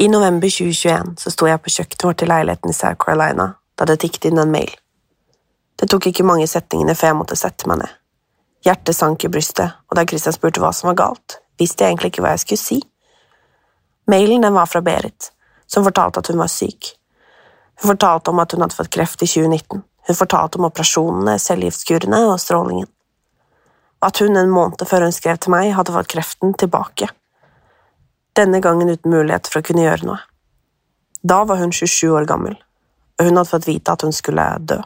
I november 2021 så sto jeg på kjøkkenet vårt i leiligheten i South Carolina da det tikket inn en mail. Det tok ikke mange setningene før jeg måtte sette meg ned. Hjertet sank i brystet, og da Christian spurte hva som var galt, visste jeg egentlig ikke hva jeg skulle si. Mailen den var fra Berit, som fortalte at hun var syk. Hun fortalte om at hun hadde fått kreft i 2019. Hun fortalte om operasjonene, cellegiftkurene og strålingen. At hun en måned før hun skrev til meg, hadde fått kreften tilbake denne gangen uten mulighet for å kunne gjøre noe. Da var hun 27 år gammel, og hun hadde fått vite at hun skulle dø.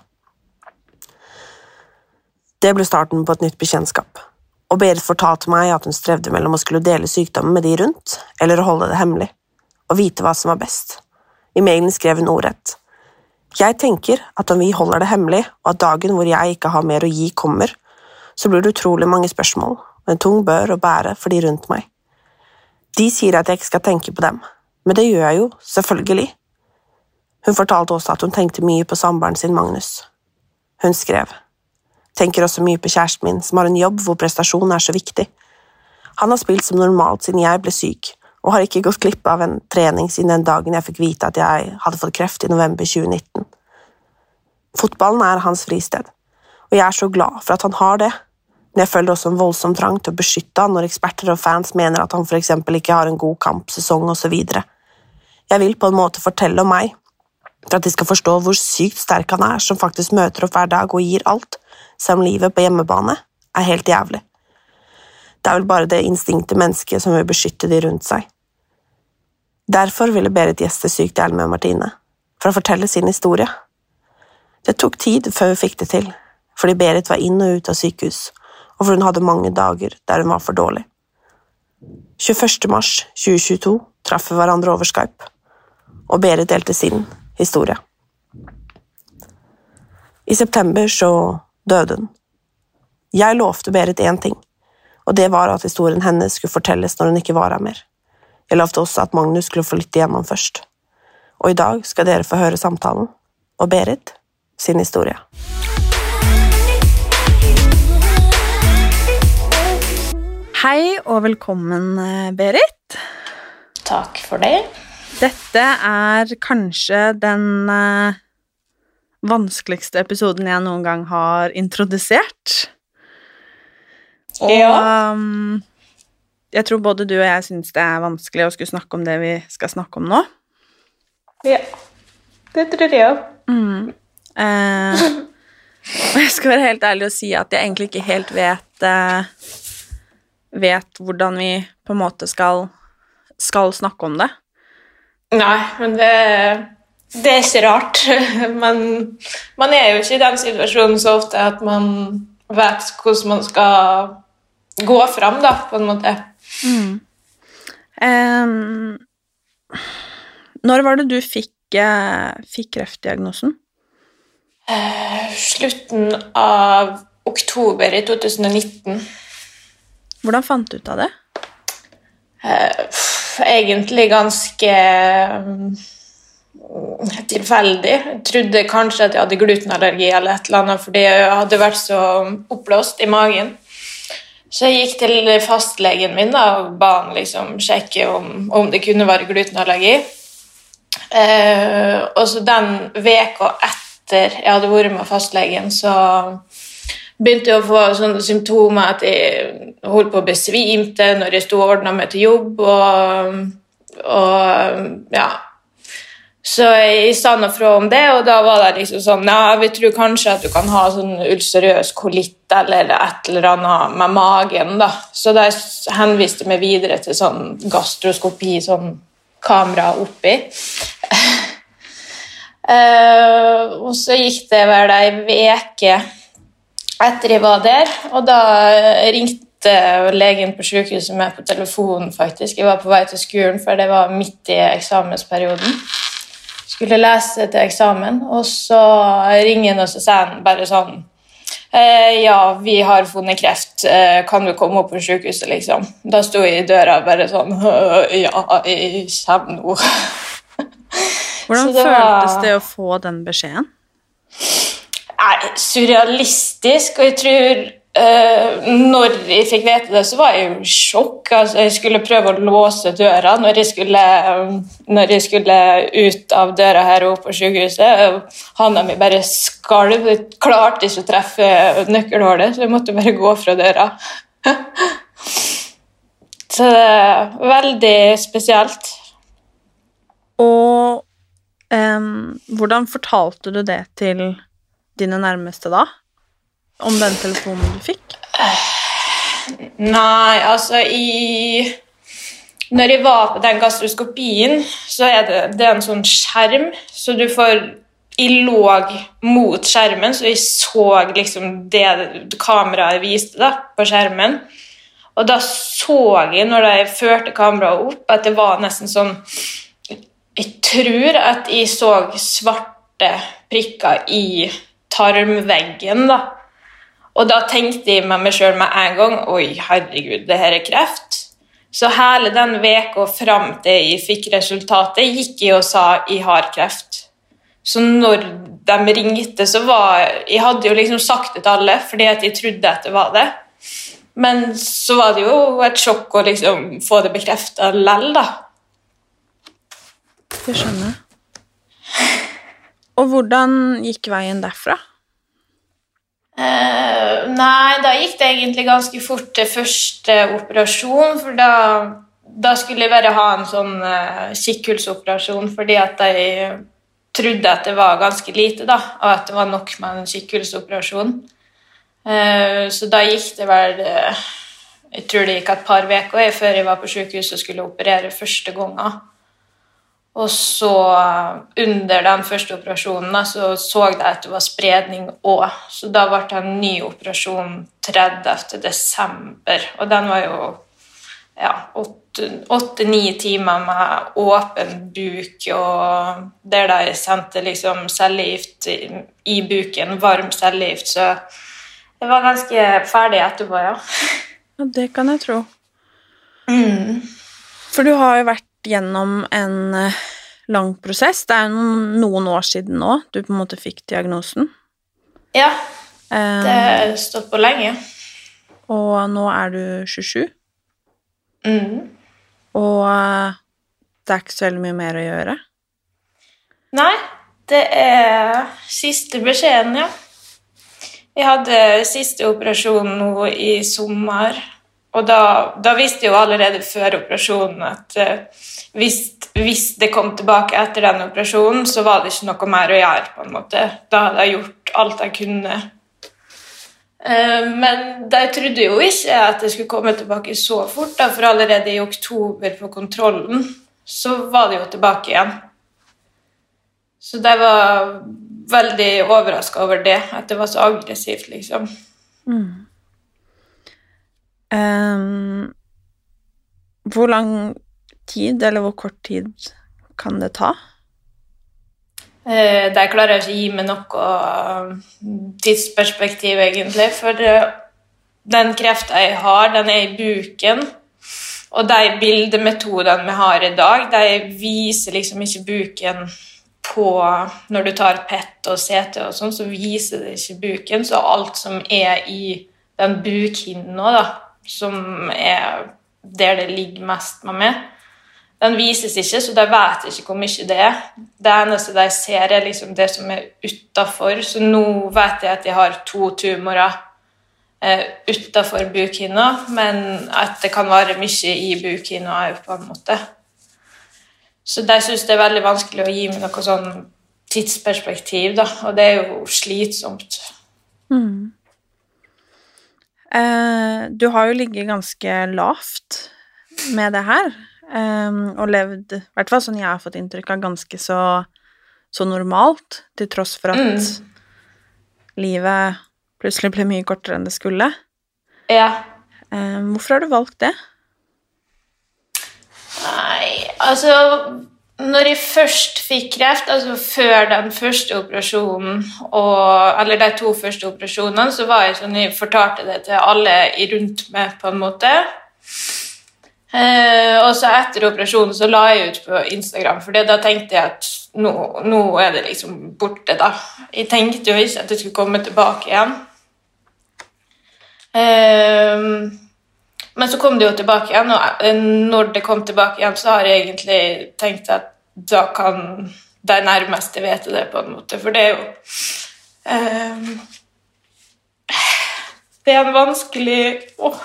Det ble starten på et nytt bekjentskap, og Berit fortalte meg at hun strevde mellom å skulle dele sykdommen med de rundt, eller å holde det hemmelig, og vite hva som var best. I mailen skrev hun ordrett. Jeg tenker at om vi holder det hemmelig, og at dagen hvor jeg ikke har mer å gi, kommer, så blir det utrolig mange spørsmål, og en tung bør å bære for de rundt meg. De sier at jeg ikke skal tenke på dem, men det gjør jeg jo, selvfølgelig. Hun fortalte også at hun tenkte mye på samboeren sin, Magnus. Hun skrev, tenker også mye på kjæresten min, som har en jobb hvor prestasjon er så viktig. Han har spilt som normalt siden jeg ble syk, og har ikke gått glipp av en trening siden den dagen jeg fikk vite at jeg hadde fått kreft i november 2019. Fotballen er hans fristed, og jeg er så glad for at han har det, jeg føler også en voldsom trang til å beskytte han når eksperter og fans mener at han eksempel ikke har en god kampsesong osv. Jeg vil på en måte fortelle om meg, for at de skal forstå hvor sykt sterk han er som faktisk møter opp hver dag og gir alt, selv om livet på hjemmebane er helt jævlig. Det er vel bare det instinktet mennesket som vil beskytte de rundt seg. Derfor ville Berit gjeste Sykt med Martine, for å fortelle sin historie. Det tok tid før vi fikk det til, fordi Berit var inn og ut av sykehus, og for hun hadde mange dager der hun var for dårlig. 21. mars 2022 traff vi hverandre over Skype, og Berit delte sin historie. I september så døde hun. Jeg lovte Berit én ting, og det var at historien hennes skulle fortelles når hun ikke var her mer. Jeg lovte også at Magnus skulle få lytte igjennom først. Og i dag skal dere få høre samtalen, og Berit sin historie. Hei og velkommen, eh, Berit. Takk for det. Dette er kanskje den eh, vanskeligste episoden jeg noen gang har introdusert. Og Ja. um, jeg tror både du og jeg syns det er vanskelig å skulle snakke om det vi skal snakke om nå. Ja. Det tror jeg òg. Mm. Uh, og jeg skal være helt ærlig og si at jeg egentlig ikke helt vet eh, Vet hvordan vi på en måte skal, skal snakke om det. Nei, men det, det er ikke rart. Men man er jo ikke i den situasjonen så ofte at man vet hvordan man skal gå fram, da, på en måte. Em, når var det du fikk, eh, fikk kreftdiagnosen? Uh, Slutten av oktober i 2019. Hvordan fant du ut av det? Eh, Egentlig ganske mm, tilfeldig. Jeg trodde kanskje at jeg hadde glutenallergi eller et eller annet fordi jeg hadde vært så oppblåst i magen. Så jeg gikk til fastlegen min da, og ba han liksom sjekke om, om det kunne være glutenallergi. Eh, og så den veka etter jeg hadde vært med fastlegen, så begynte å få sånne symptomer at jeg holdt på å besvimte når jeg sto og ordna meg til jobb. Og, og ja. Så jeg sa noe fra om det, og da var det liksom sånn Ja, vi tror kanskje at du kan ha sånn ulcerøs kolitt eller et eller annet med magen, da. Så de henviste meg videre til sånn gastroskopi, sånn kamera oppi. Uh, og så gikk det vel ei uke etter jeg var der, og da ringte legen på sykehuset meg på telefonen, faktisk. Jeg var på vei til skolen, for det var midt i eksamensperioden. Skulle lese til eksamen, og så ringer han, og så sier han bare sånn eh, Ja, vi har funnet kreft. Eh, kan du komme opp på sykehuset, liksom? Da sto jeg i døra bare sånn Ja, jeg kommer nå. Hvordan det føltes var... det å få den beskjeden? Nei, surrealistisk. Og jeg tror uh, Når jeg fikk vite det, så var jeg i sjokk. Altså, jeg skulle prøve å låse døra når jeg skulle, når jeg skulle ut av døra her oppe på sykehuset. Hånda mi bare skalv. Jeg klarte ikke å treffe nøkkelhullet, så jeg måtte bare gå fra døra. så det er veldig spesielt. Og um, hvordan fortalte du det til dine nærmeste da? Om den telefonen du fikk? Nei, altså i Når jeg var på den gastroskopien, så er det, det er en sånn skjerm, så du får Jeg lå mot skjermen, så jeg så liksom det kameraet viste da, på skjermen. Og da så jeg, når de førte kameraet opp, at det var nesten sånn Jeg tror at jeg så svarte prikker i tarmveggen. da. Og da tenkte jeg med meg sjøl med en gang Oi, herregud, det her er kreft. Så hele den veka fram til jeg fikk resultatet, gikk jeg og sa jeg har kreft. Så når de ringte, så var Jeg hadde jo liksom sagt det til alle fordi at jeg trodde at det var det. Men så var det jo et sjokk å liksom få det bekrefta lell, da. Det skjønner jeg. Og hvordan gikk veien derfra? Uh, nei, da gikk det egentlig ganske fort til første operasjon. For da, da skulle jeg bare ha en sånn uh, kikkhullsoperasjon fordi at jeg trodde at det var ganske lite, da, og at det var nok med en kikkhullsoperasjon. Uh, så da gikk det vel Jeg tror det gikk et par uker før jeg var på sykehuset og skulle operere første gangen. Og så, under den første operasjonen, så så jeg at det var spredning òg. Så da ble det en ny operasjon 30. desember. Og den var jo ja, åtte-ni timer med åpen buk, og der de sendte liksom cellegift i, i buken, varm cellegift. Så jeg var ganske ferdig etterpå, ja. Ja, det kan jeg tro. Mm. For du har jo vært gjennom en eh, lang prosess. Det er noen, noen år siden nå du på en måte fikk diagnosen. Ja. Eh, det har stått på lenge. Og nå er du 27. Mm. Og eh, det er ikke så veldig mye mer å gjøre? Nei. Det er siste beskjeden, ja. Jeg hadde siste operasjon nå i sommer. Og da, da visste jo allerede før operasjonen at uh, hvis, hvis, det kom tilbake etter den operasjonen, så var det ikke noe mer å gjøre. på en måte. Da hadde jeg gjort alt jeg kunne. Uh, men de trodde jo ikke at det skulle komme tilbake så fort, da, for allerede i oktober på kontrollen så var det jo tilbake igjen. Så de var veldig overraska over det, at det var så aggressivt, liksom. Mm. Um, hvor lang tid, eller hvor kort tid, kan det ta? Uh, der klarer jeg ikke å gi meg noe tidsperspektiv, egentlig. For uh, den krefta jeg har, den er i buken. Og de bildemetodene vi har i dag, de viser liksom ikke buken på Når du tar PET og CT og sånn, så viser det ikke buken. Så alt som er i den bukhinnen nå, da, som er der det ligger mest med meg, den vises ikke, så de vet ikke hvor mye det er. Det eneste de ser, er liksom det som er utafor. Så nå vet jeg at jeg har to tumorer eh, utafor bukhinna, men at det kan være mye i bukhinna òg, på en måte. Så de syns det er veldig vanskelig å gi meg noe sånn tidsperspektiv, da, og det er jo slitsomt. Mm. Eh, du har jo ligget ganske lavt med det her, eh, og levd, i hvert fall sånn jeg har fått inntrykk av, ganske så, så normalt, til tross for at Mm. livet plutselig ble mye kortere enn det skulle. Ja. Eh, hvorfor har du valgt det? Nei, altså Når jeg først fikk kreft, altså før den første operasjonen, og, eller de to første operasjonene, så var jeg sånn Jeg fortalte det til alle rundt meg, på en måte. Eh, og så etter operasjonen så la jeg ut på Instagram, for da tenkte jeg at nå, nå er det liksom borte, da. Jeg tenkte jo ikke at det skulle komme tilbake igjen. Eh, men så kom det jo tilbake igjen, og eh, når det kom tilbake igjen, så har jeg egentlig tenkt at da kan de nærmeste vite det, på en måte. For det er jo um, Det er en vanskelig åh.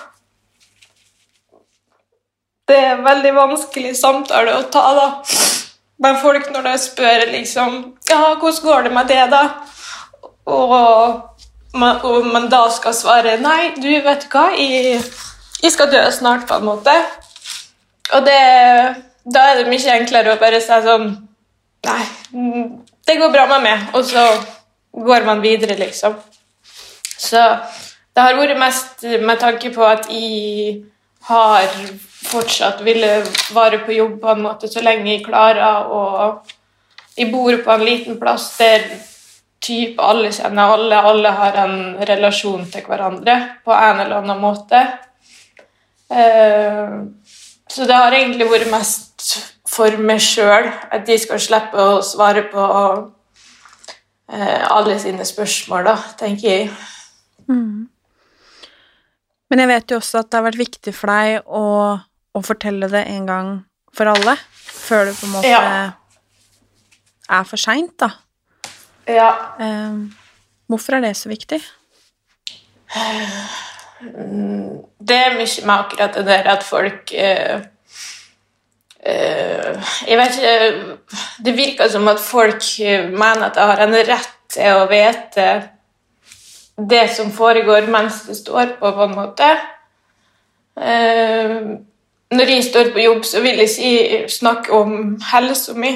Det er en veldig vanskelig samtale å ta, da. Men folk når de spør liksom Ja, hvordan går det med det, da? Og og man da skal svare Nei, du, vet du hva, jeg, jeg skal dø snart, på en måte. Og det, da er det mye enklere å bare si sånn Nei, det går bra med meg. Og så går man videre, liksom. Så det har vært mest med tanke på at jeg har fortsatt ville være på jobb på en måte så lenge jeg klarer, og jeg bor på en liten plass der typ alle kjenner alle, alle har en relasjon til hverandre på en eller annen måte. Eh, så det har egentlig vært mest for meg sjøl, at de skal slippe å svare på eh, alle sine spørsmål, da, tenker jeg. Mm. Men jeg vet jo også at det har vært viktig for deg å, å fortelle det en gang for alle, før det på en måte Ja. er for seint, da. Ja. Eh, hvorfor er det så viktig? Det er mye med akkurat det der at folk eh, eh, Jeg vet ikke Det virker som at folk eh, mener at jeg har en rett til å vite det som foregår mens det står på, på en måte. Eh, når jeg står på jobb, så vil jeg ikke snakke om helsa mi.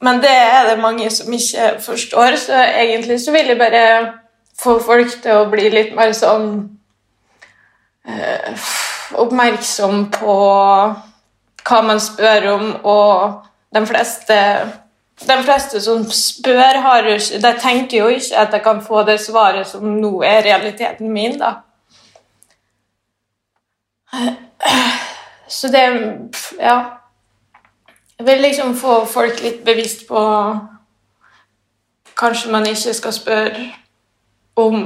Men det er det mange som ikke forstår, så egentlig så vil jeg bare få folk til å bli litt mer sånn eh, Oppmerksom på hva man spør om, og de fleste de fleste som spør, har de tenker jo ikke at jeg kan få det svaret som nå er realiteten min, da. Så det Ja. Jeg vil liksom få folk litt bevisst på Kanskje man ikke skal spørre om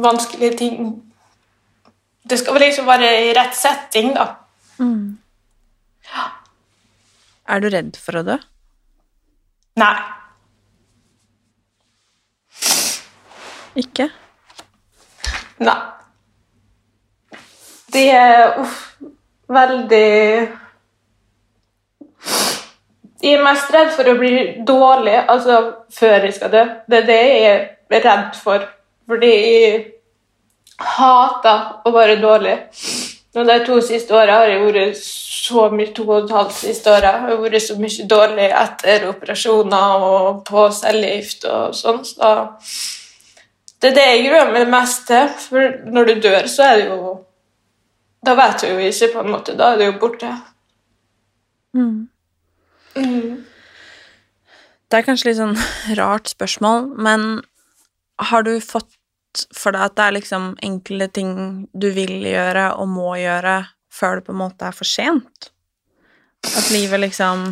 vanskelige ting. Det skal vel liksom være i rett setting, da. Mm. Er du redd for å dø? Nei. Ikke? Nei. Det er uff, veldig Jeg er mest redd for å bli dårlig altså før jeg skal dø. Det er det jeg er redd for. Fordi jeg hater å være dårlig. Og de to siste åra har jeg vært så mye to og et halvt siste åra. Jeg har vært så mye dårlig etter operasjoner og på cellegift og sånn. Så det er det jeg gruer meg mest til. For når du dør, så er det jo Da vet du jo ikke, på en måte. Da er det jo borte. Mm. Mm. Det er kanskje litt sånn rart spørsmål, men har du fått for deg at det er liksom enkle ting du vil gjøre og må gjøre før det på en måte er for sent? At livet liksom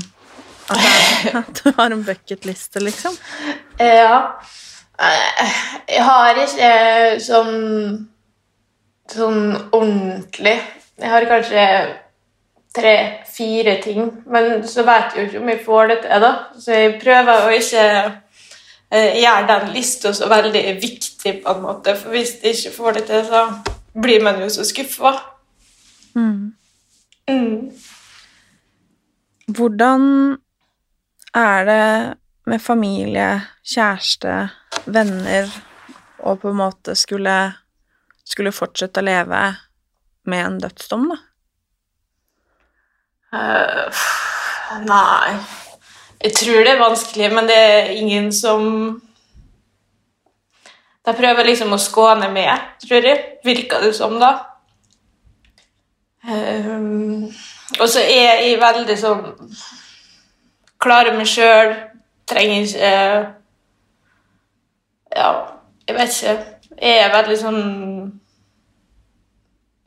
At, du har en bucketliste, liksom? Ja. Eh, Jeg har ikke sånn sånn ordentlig Jeg har kanskje tre-fire ting. Men så vet jeg jo ikke om jeg får det til, da. Så jeg prøver å ikke eh, gjøre den lista så veldig viktig, på en måte. For hvis de ikke får det til, så blir man jo så skuffa. Mm. Mm. Hvordan er det med familie, kjæreste, venner å på en måte skulle, skulle fortsette å leve med en dødsdom, da? Uh, nei Jeg tror det er vanskelig, men det er ingen som De prøver liksom å skåne med, tror jeg. Virker det som, da. Um, og så er jeg veldig sånn Klarer meg sjøl, trenger ikke Ja, jeg vet ikke. Jeg er veldig sånn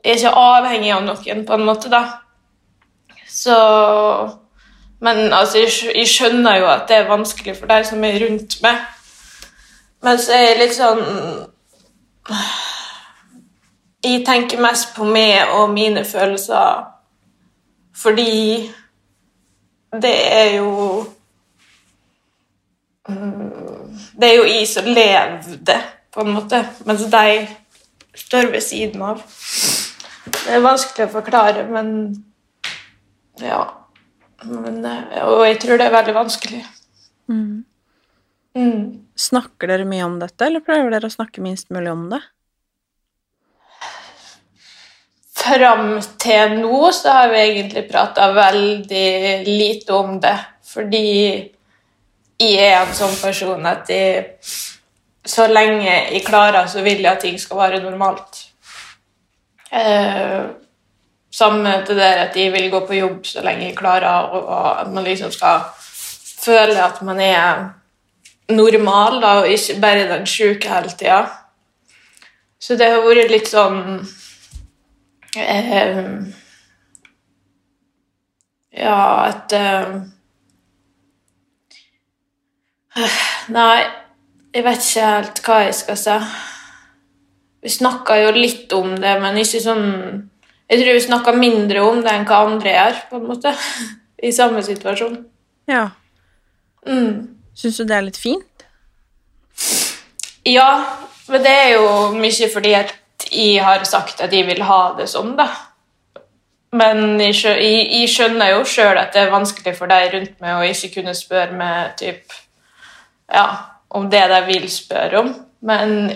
Jeg er ikke avhengig av noen, på en måte, da. Så Men altså, jeg, skjønner jo at det er vanskelig for deg som er rundt meg. Men så er jeg litt sånn Jeg tenker mest på meg og mine følelser fordi det er jo Det er jo jeg som lever det, på en måte, mens de står ved siden av. Det er vanskelig å forklare, men ja. Men, eh, og jeg tror det er veldig vanskelig. Mm. Mm. Snakker dere mye om dette, eller prøver dere å snakke minst mulig om det? Fram til nå så har vi egentlig prata veldig lite om det, fordi jeg er en sånn person at jeg, så lenge jeg klarer, så vil jeg at ting skal være normalt. Eh, samme til det at de vil gå på jobb så lenge de klarer, og, og at man liksom skal føle at man er normal, da, og ikke bare den sjuke hele tida. Så det har vært litt sånn eh, Ja, at eh, Nei, jeg vet ikke helt hva jeg skal si. Vi snakka jo litt om det, men ikke sånn Jeg tror vi snakka mindre om det enn hva andre gjør, på en måte. I samme situasjon. Ja. Mm. Syns du det er litt fint? Ja, men det er jo mye fordi at jeg har sagt at jeg vil ha det sånn, da. Men jeg, jeg, jeg skjønner jo sjøl at det er vanskelig for deg rundt meg å ikke kunne spørre meg typ, ja, om det de vil spørre om. Men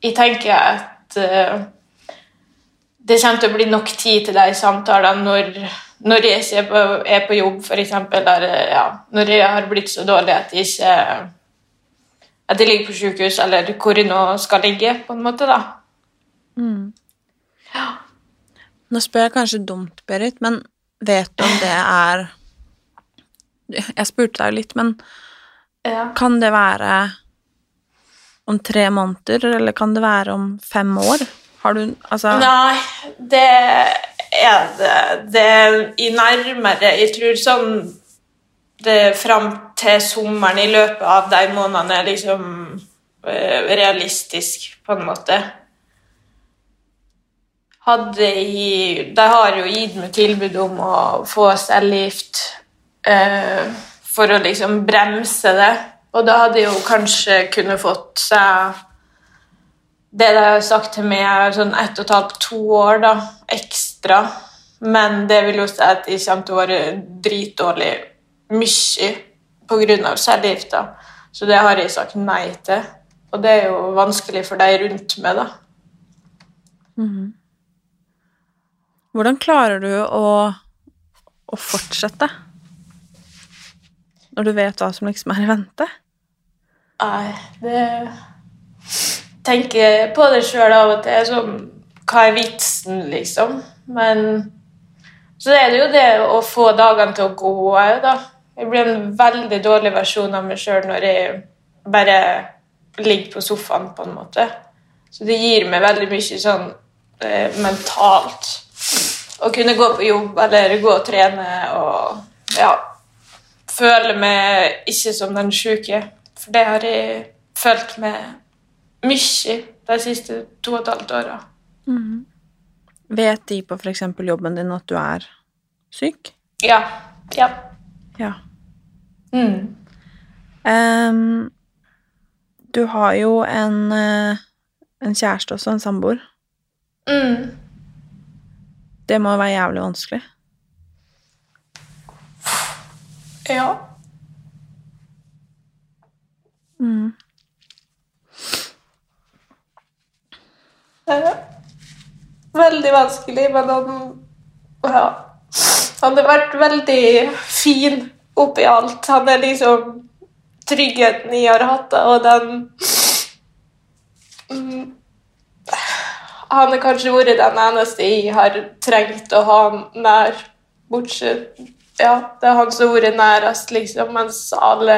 jeg tenker at eh, det kommer til å bli nok tid til de samtalene når, når jeg ikke er på, er på jobb, f.eks., ja, når jeg har blitt så dårlig at jeg ikke at jeg ligger på sykehus, eller hvor jeg nå skal ligge, på en måte, da. Mm. Nå spør jeg kanskje dumt, Berit, men vet du om det er Jeg spurte deg litt, men kan det være om tre måneder, eller kan det være om fem år? Har du Altså Nei, det er det. Det er i nærmere Jeg tror sånn det fram til sommeren i løpet av de månedene er liksom eh, realistisk, på en måte. Hadde i De har jo gitt meg tilbud om å få cellegift eh, for å liksom bremse det, og da hadde jeg jo kanskje kunne fått seg det de har sagt til meg, er sånn ett og et halvt, to år da, ekstra. Men det vil jo si at jeg kommer til å være dritdårlig mye pga. cellegifta. Så det har jeg sagt nei til. Og det er jo vanskelig for de rundt meg, da. Mhm. Hvordan klarer du å, å fortsette? Når du vet hva som liksom er i vente? Nei, det Tenker på det sjøl av og til. Som, hva er vitsen, liksom? Men så er det jo det å få dagene til å gå òg, da. Jeg blir en veldig dårlig versjon av meg sjøl når jeg bare ligger på sofaen, på en måte. Så det gir meg veldig mye sånn eh, mentalt. Å kunne gå på jobb eller gå og trene og ja Føle meg ikke som den sjuke. For det har jeg følt med mye de siste to og et halvt åra. Mm. Vet de på eksempel jobben din at du er syk? Ja. Ja. Ja. Mm. Um, du har jo en, eh, en kjæreste også, en samboer. Mm. Det må være jævlig vanskelig. Ja. Mm. Det er veldig vanskelig, men han ja. Han har vært veldig fin oppi alt. Han er liksom tryggheten jeg har hatt, og den mm, Han har kanskje vært den eneste jeg har trengt å ha nær, bortsett Ja, det er han som har vært nærest, liksom, mens alle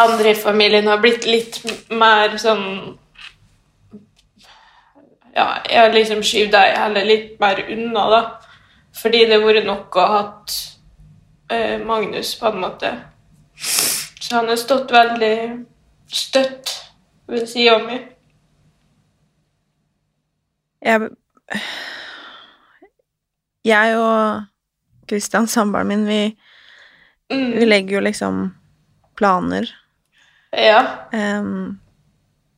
andre i familien har blitt litt mer sånn ja, jeg har liksom skyvd deg heller litt mer unna, da. Fordi det har vært nok å ha hatt eh, Magnus, på en måte. Så han har stått veldig støtt ved sida mi. Jeg Jeg og Kristian, samboeren min, vi, Mm. vi legger jo liksom planer. Ja. Um,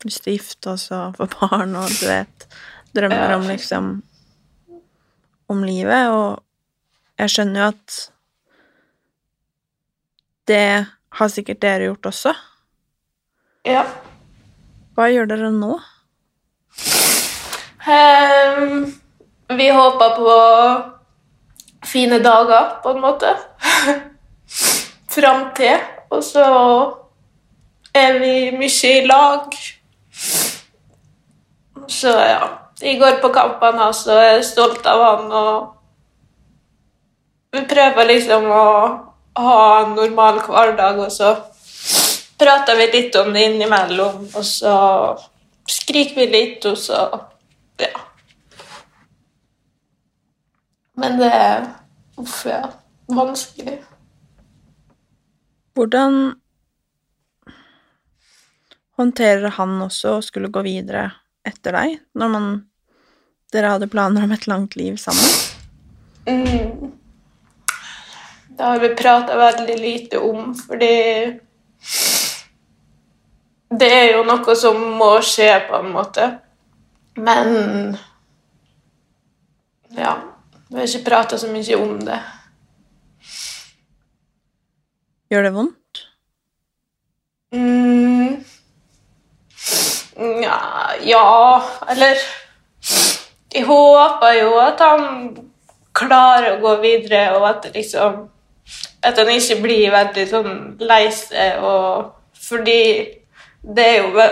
lyst til å gifte oss og få barn og du vet Drømmer Ja. om liksom Om livet, og jeg skjønner jo at det har sikkert dere gjort også. Ja. Hva gjør dere nå? Um, vi håper på fine dager, på en måte. Fram til. Og så er vi mye i lag. Så ja. Jeg går på kampene hans og er stolt av han og Vi prøver liksom å ha en normal hverdag, og så prater vi litt om det innimellom, og så skriker vi litt, og så ja. Men det er Uff, ja. Vanskelig. Hvordan håndterer han også å skulle gå videre etter deg, når man dere hadde planer om et langt liv sammen? Mm. Det har vi prata veldig lite om, fordi Det er jo noe som må skje, på en måte. Men Ja. Vi har ikke prata så mye om det. Gjør det vondt? Mm. Ja Eller Jeg håper jo at han klarer å gå videre, og at liksom At han ikke blir veldig sånn lei seg, fordi det er jo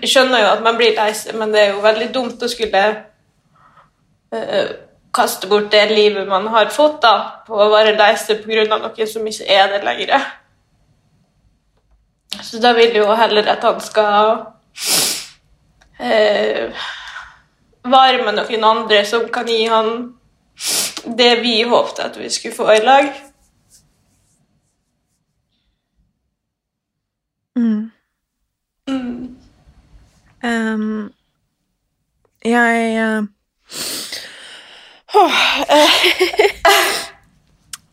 Jeg skjønner jo at man blir lei seg, men det er jo veldig dumt å skulle uh, kaste bort det livet man har fått, da, på å være lei seg pga. noe som ikke er det lenger. Så da vil jeg jo heller at han skal eh, være med noen andre som kan gi han det vi håpte at vi skulle få i lag. Mm. Mm. Um, jeg uh,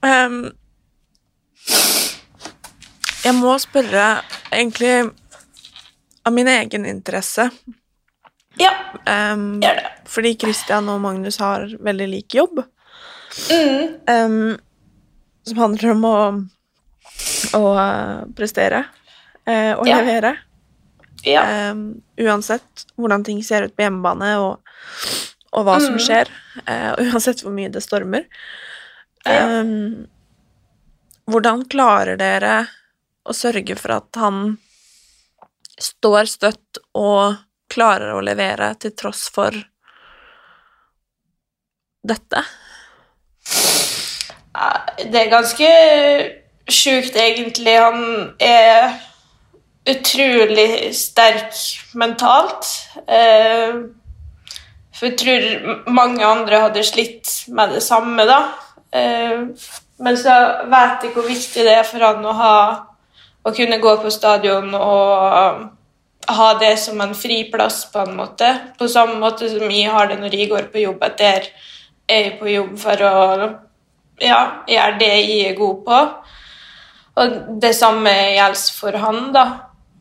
ehm, Jeg må spørre, egentlig, av min egen interesse. Ja, um, gjør det. fordi Christian og Magnus har veldig lik jobb. Mm. Um, som handler om å, å eh, prestere uh, og Ja. levere. Ja. Um, uansett hvordan ting ser ut på hjemmebane, og, og hva som Mm. skjer. eh, og uansett hvor mye det stormer. Ja. Hvordan klarer dere å sørge for at han står støtt og klarer å levere til tross for dette? Det er ganske sjukt, egentlig. Han er utrolig sterk mentalt. Eh, For jeg tror mange andre hadde slitt med det samme, da. Eh, Men så vet jeg hvor viktig det er for han å ha Å kunne gå på stadion og ha det som en friplass, på en måte. På samme måte som jeg har det når jeg går på jobb, at der er jeg på jobb for å ja, gjøre det jeg er god på. Og det samme gjelder for han, da.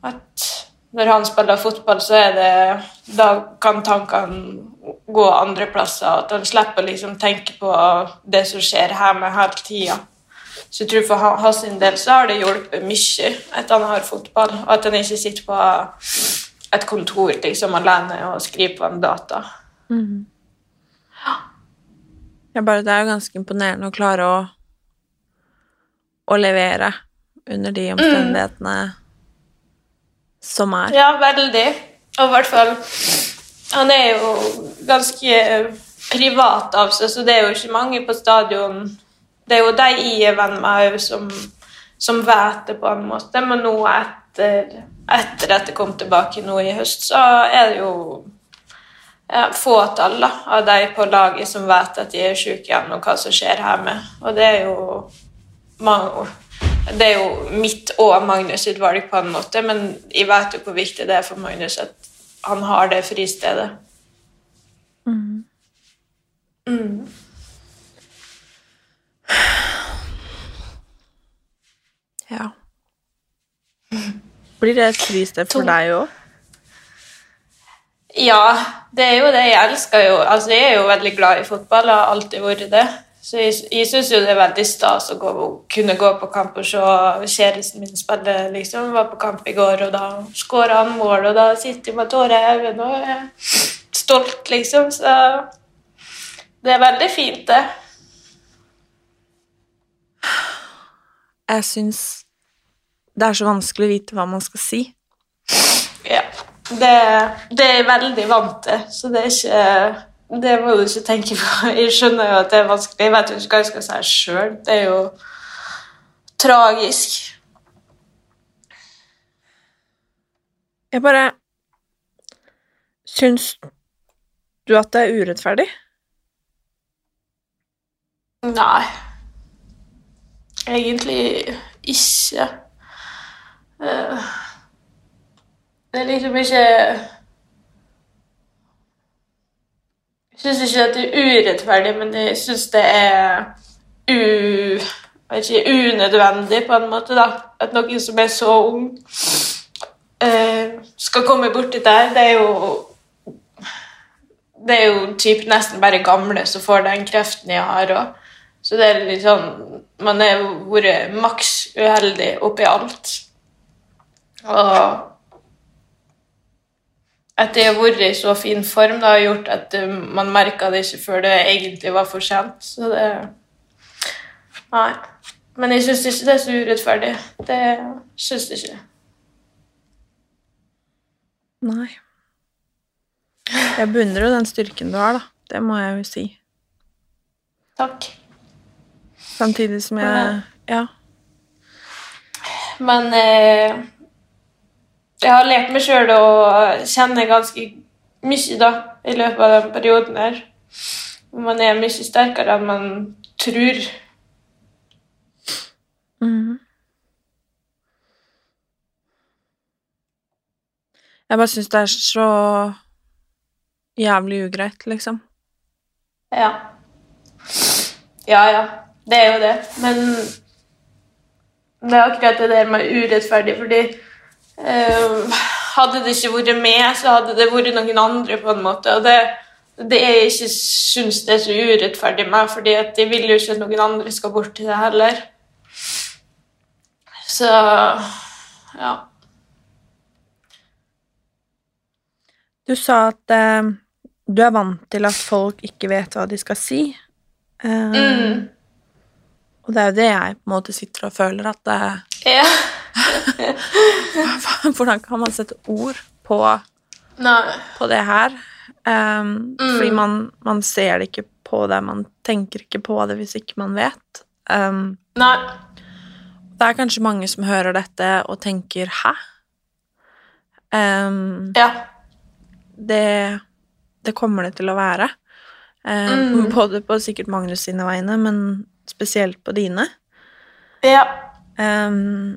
At når han spiller fotball, så er det Da kan tankene gå andre plasser. At han slipper å liksom tenke på det som skjer hjemme hele tida. Så jeg tror for hans del så har det hjulpet mye at han har fotball, og at han ikke sitter på et kontor liksom alene og skriver på en data. Mhm. Ja, bare det er jo ganske imponerende å klare å, å levere under de omstendighetene som er. Ja, veldig. Og i hvert fall Han er jo ganske privat av seg, så det er jo ikke mange på stadion Det er jo de jeg er venn med òg, som, som vet det på en måte. Men nå etter, etter at jeg kom tilbake nå i høst, så er det jo ja, fåtall da, av de på laget som vet at de er syke igjen, og hva som skjer hjemme. Og det er jo mange det er jo mitt og Magnus sitt valg, på en måte, men jeg vet jo hvor viktig det er for Magnus at han har det fristedet. Mm. Mm. Ja. Blir det et fristed for To. deg òg? Ja, det er jo det. Jeg elsker jo Altså, jeg er jo veldig glad i fotball, og har alltid vært det. Så jeg, jeg syns jo det er veldig stas å gå, kunne gå på kamp og se kjæresten min spille. liksom. Var på kamp i går, og da skåra han mål, og da sitter jeg med tårer i øynene og er stolt, liksom. Så det er veldig fint, det. Jeg syns det er så vanskelig å vite hva man skal si. Ja. Det, det er jeg veldig vant til, så det er ikke Det må du ikke tenke på. Jeg skjønner jo at det er vanskelig. Jeg vet jo ikke hva jeg skal si sjøl. Det er jo tragisk. Jeg bare Syns du at det er urettferdig? Nei. Egentlig ikke. Eh, Det er liksom ikke Jeg syns ikke at det er urettferdig, men jeg syns det er u... ikke, unødvendig, på en måte. da. At noen som er så ung, eh, skal komme borti der. Det er jo Det er jo typ nesten bare gamle som får den kreften jeg har òg. Så det er litt sånn Man har vært maks uheldig oppi alt. At det har vært i så fin form, det har gjort at eh, man merka det ikke før det egentlig var for sent. Så det Nei. Men jeg syns ikke det er så urettferdig. Det syns jeg ikke. Nei. Jeg beundrer jo den styrken du har, da. Det må jeg jo si. Takk. Samtidig som jeg Ja. Men eh, jeg har lært meg sjøl å kjenne ganske mye da, i løpet av den perioden her. Man er mye sterkere enn man tror. Mm. Jeg bare syns det er så jævlig ugreit, liksom. Ja. Ja, ja. Det er jo det. Men det er akkurat det der med urettferdig, fordi Hadde det ikke vært med, så hadde det vært noen andre, på en måte. Og det, det er jeg ikke syns det er så urettferdig med, fordi at jeg vil jo ikke at noen andre skal bort til det heller. Så ja. Du sa at eh, du er vant til at folk ikke vet hva de skal si. Eh, Mm. Og det er jo det jeg på en måte sitter og føler, at det, ja. Hvordan kan man sette ord på, på det her? Um, Fordi man, man ser det ikke på det, man tenker ikke på det hvis ikke man vet. Um, Nei. det er kanskje mange som hører dette og tenker 'hæ?' Um, Ja. det, det kommer det til å være. Um, Mm. Både på sikkert Magnus sine vegne, men spesielt på dine. Ja. Em,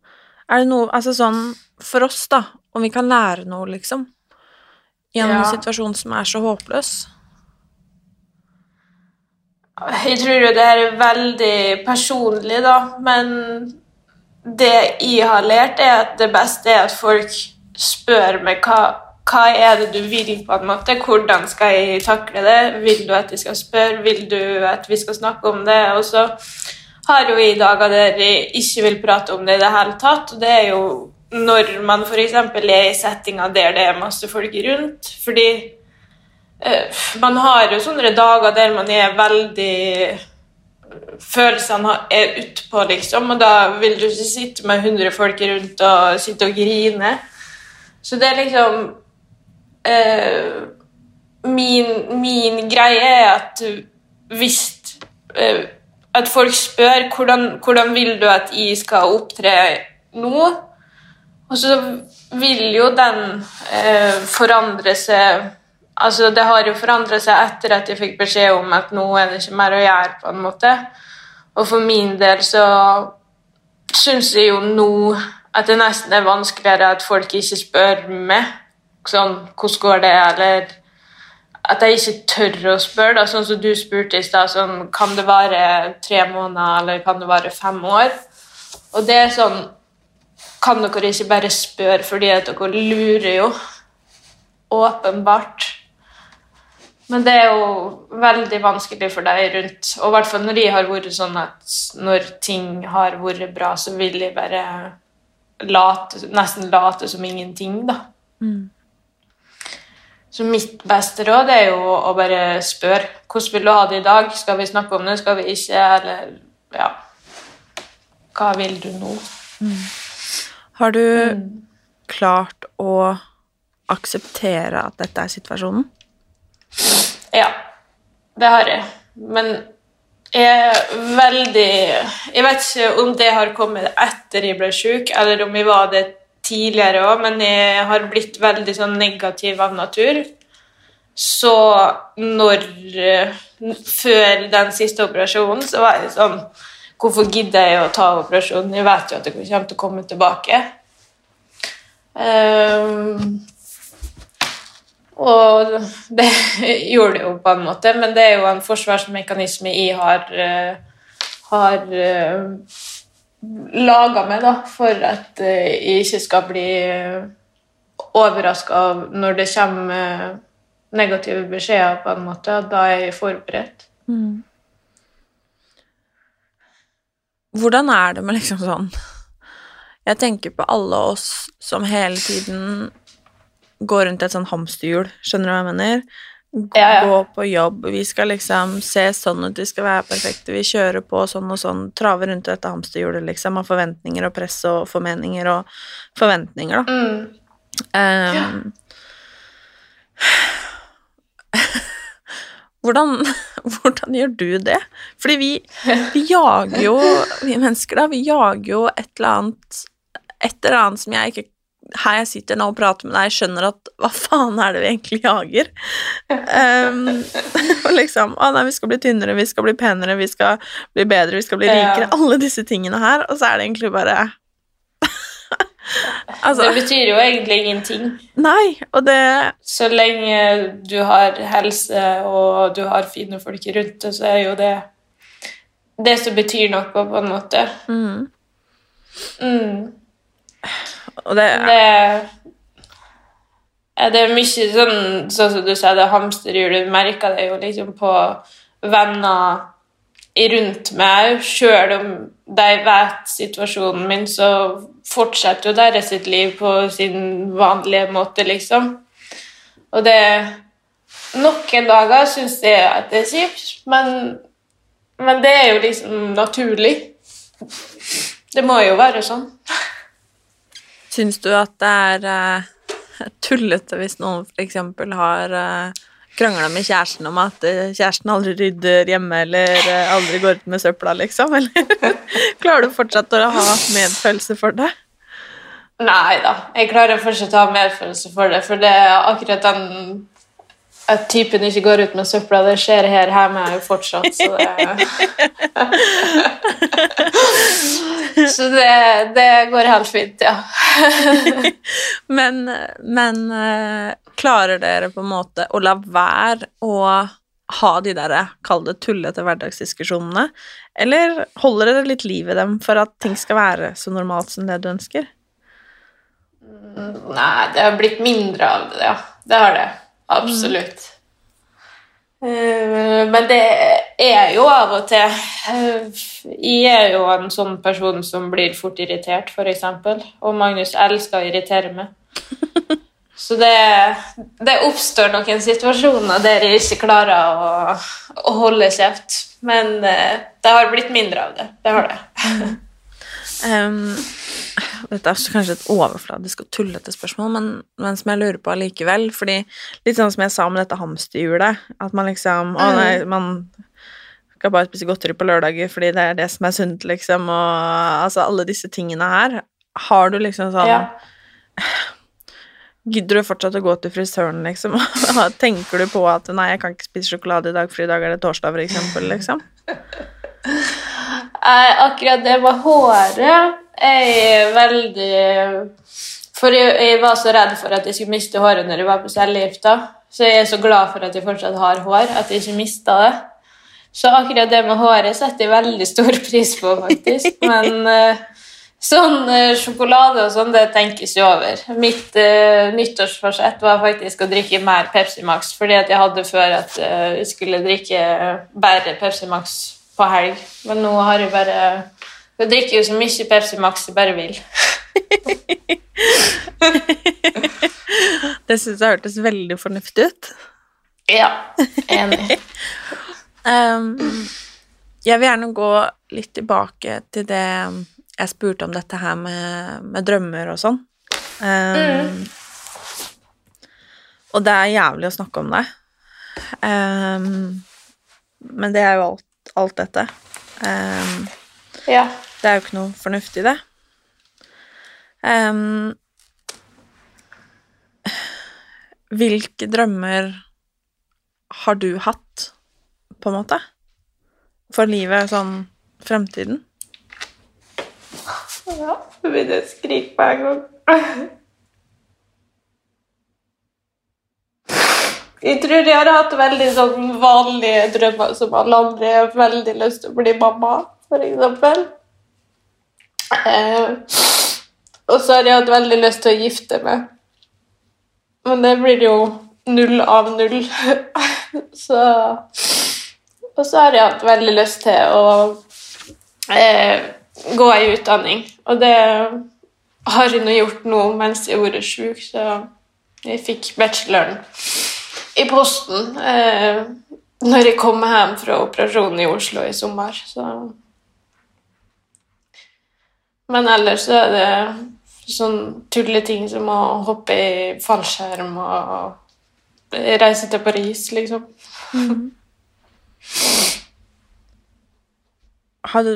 Er det noe Altså sånn for oss, da, om vi kan lære noe, liksom? I en Ja. situasjon som er så håpløs? Jeg tror jo det her er veldig personlig, da, men det jeg har lært, er at det beste er at folk spør meg hva, hva er det du vil, på en måte. Hvordan skal jeg takle det? Vil du at jeg skal spørre? Vil du at vi skal snakke om det? Og så har jo i dager der ikke vil prate om det i det hele tatt. og Det er jo når man f.eks. er i settinger der det er masse folk rundt. Fordi eh, man har jo sånne dager der man er veldig Følelsene er utpå, liksom, og da vil du ikke sitte med 100 folk rundt og sitte og grine. Så det er liksom eh, min, min greie er at hvis eh, At folk spør hvordan, hvordan vil du at jeg skal opptre nå, og så vil jo den eh, forandre seg Altså, det har jo forandra seg etter at jeg fikk beskjed om at nå er det ikke mer å gjøre, på en måte. Og for min del så syns jeg jo nå at det nesten er vanskeligere at folk ikke spør meg sånn hvordan går det, eller at jeg ikke tør å spørre, da, sånn som du spurte i stad, sånn kan det vare tre måneder, eller kan det vare fem år? Og det er sånn Kan dere ikke bare spørre, fordi at dere lurer jo? Åpenbart. Men det er jo veldig vanskelig for deg rundt. Og i hvert fall når jeg har vært sånn at når ting har vært bra, så vil jeg bare late, nesten late som ingenting, da. Så mitt beste råd er jo å bare spørre hvordan vil du ha det i dag. Skal vi snakke om det, skal vi ikke, eller ja Hva vil du nå? Har du klart å akseptere at dette er situasjonen? Ja, det har jeg. Men jeg er veldig Jeg vet ikke om det har kommet etter jeg ble syk, eller om jeg var det tidligere òg, men jeg har blitt veldig sånn negativ av natur. Så når eh, Før den siste operasjonen så var jeg sånn Hvorfor gidder jeg å ta operasjonen? Jeg vet jo at jeg kommer til å komme tilbake. Um, og det gjorde det jo på en måte, men det er jo en forsvarsmekanisme jeg har, eh, har uh, laga meg da, for at eh, jeg ikke skal bli overraska når det kommer eh, negative beskjeder, på en måte. Da er jeg forberedt. Hvordan er det med liksom sånn Jeg tenker på alle oss som hele tiden går rundt et sånn hamsterhjul, skjønner du hva jeg mener? Ja, ja. Gå på jobb, vi skal liksom se sånn ut, vi skal være perfekte, vi kjører på sånn og sånn, Trave rundt dette hamsterhjulet, liksom, av forventninger og press og formeninger og forventninger, da. Mm. Um, hvordan, hvordan gjør du det? Fordi vi, vi jager jo, vi mennesker da, vi jager jo et eller annet Et eller annet som jeg ikke Her jeg sitter nå og prater med deg, skjønner at hva faen er det vi egentlig jager? Um, og liksom Å nei, vi skal bli tynnere, vi skal bli penere, vi skal bli bedre, vi skal bli Ja. rikere. Alle disse tingene her, og så er det egentlig bare Altså det betyr jo egentlig ingenting. Nei, og det Så lenge du har helse og du har fine folk rundt deg, så er jo det det som betyr noe, på en måte. mm. Mm. Og det Det, det er mye sånn Sånn som du sa, det hamsterhjulet. Du merker det jo liksom på venner rundt meg. Sjøl om de vet situasjonen min, så fortsetter jo deres sitt liv på sin vanlige måte, liksom. Og det Noen dager syns jeg at det er kjipt, men, men det er jo liksom naturlig. Det må jo være sånn. Syns du at det er uh, tullete hvis noen f.eks. har uh, krangla med kjæresten om at eh, kjæresten aldri rydder hjemme eller eh, aldri går ut med søpla, liksom? Eller klarer du fortsatt å ha medfølelse for det? Nei da, jeg klarer fortsatt å ha medfølelse for det, for det er akkurat den at typen ikke går ut med søpla, det skjer her hjemme jo fortsatt, så det Så det, det går helt fint, ja. Men, men eh, klarer dere på en måte å la være å ha de der, kall det tullete hverdagsdiskusjonene, eller holder dere litt liv i dem for at ting skal være så normalt som det du ønsker? Nei, det har blitt mindre av det, ja. Det har det. Absolutt. Eh, Men det er jo av og til eh, Jeg er jo en sånn person som blir fort irritert, f.eks. Og Magnus elsker å irritere meg. Så det, det oppstår noen situasjoner der jeg ikke klarer å, å holde kjeft. Men eh, det har blitt mindre av det. Det har det. Ehm, dette er kanskje et overfladisk og tullete spørsmål, men, men som jeg lurer på allikevel. Fordi litt sånn som jeg sa om dette hamsterhjulet, at man liksom Å nei, man skal bare spise godteri på lørdager fordi det er det som er sunt, liksom, og altså alle disse tingene her. Har du liksom sånn Ja. Gidder du fortsatt å gå til frisøren, liksom? Tenker du på at 'nei, jeg kan ikke spise sjokolade i dag, for i dag er det torsdag', for eksempel, liksom? Nei, akkurat det med håret Jeg er veldig For jeg, jeg var så redd for at jeg skulle miste håret når jeg var på cellegifta. Så jeg er så glad for at jeg fortsatt har hår, at jeg ikke mista det. Så akkurat det med håret setter jeg veldig stor pris på, faktisk. Men eh, sånn eh, sjokolade og sånn, det tenkes jo over. Mitt uh, nyttårsforsett var faktisk å drikke mer Pepsi Max, fordi at jeg hadde før at jeg skulle drikke bare Pepsi Max på helg. Men nå har jeg bare Jeg drikker jo så mye Pepsi Max jeg bare vil. Det syns jeg hørtes veldig fornuftig ut. Ja, enig. um, jeg vil gjerne gå litt tilbake til det jeg spurte om dette her med, med drømmer og sånn. Ehm, Og det er jævlig å snakke om det. Um, men det er jo alt, alt dette. Um, Ja. Det er jo ikke noe fornuftig det. Um, hvilke drømmer har du hatt, på en måte? For livet, sånn fremtiden? ja. Så begynner jeg å skrike på en gang. Jeg tror jeg har hatt veldig sånn vanlige drømmer som alle andre. Jeg har veldig lyst til å bli mamma, for eksempel. Eh, og så har jeg hatt veldig lyst til å gifte meg. Men det blir jo null av null. så Og så har jeg hatt veldig lyst til å eh, gå i utdanning. Og det har jeg nå gjort nå mens jeg har vært sjuk, så jeg fikk bacheloren i posten eh, når jeg kom hjem fra operasjonen i Oslo i sommer. Så. Men ellers så er det sånn tulleting som å hoppe i fallskjerm og reise til Paris, liksom. Har du,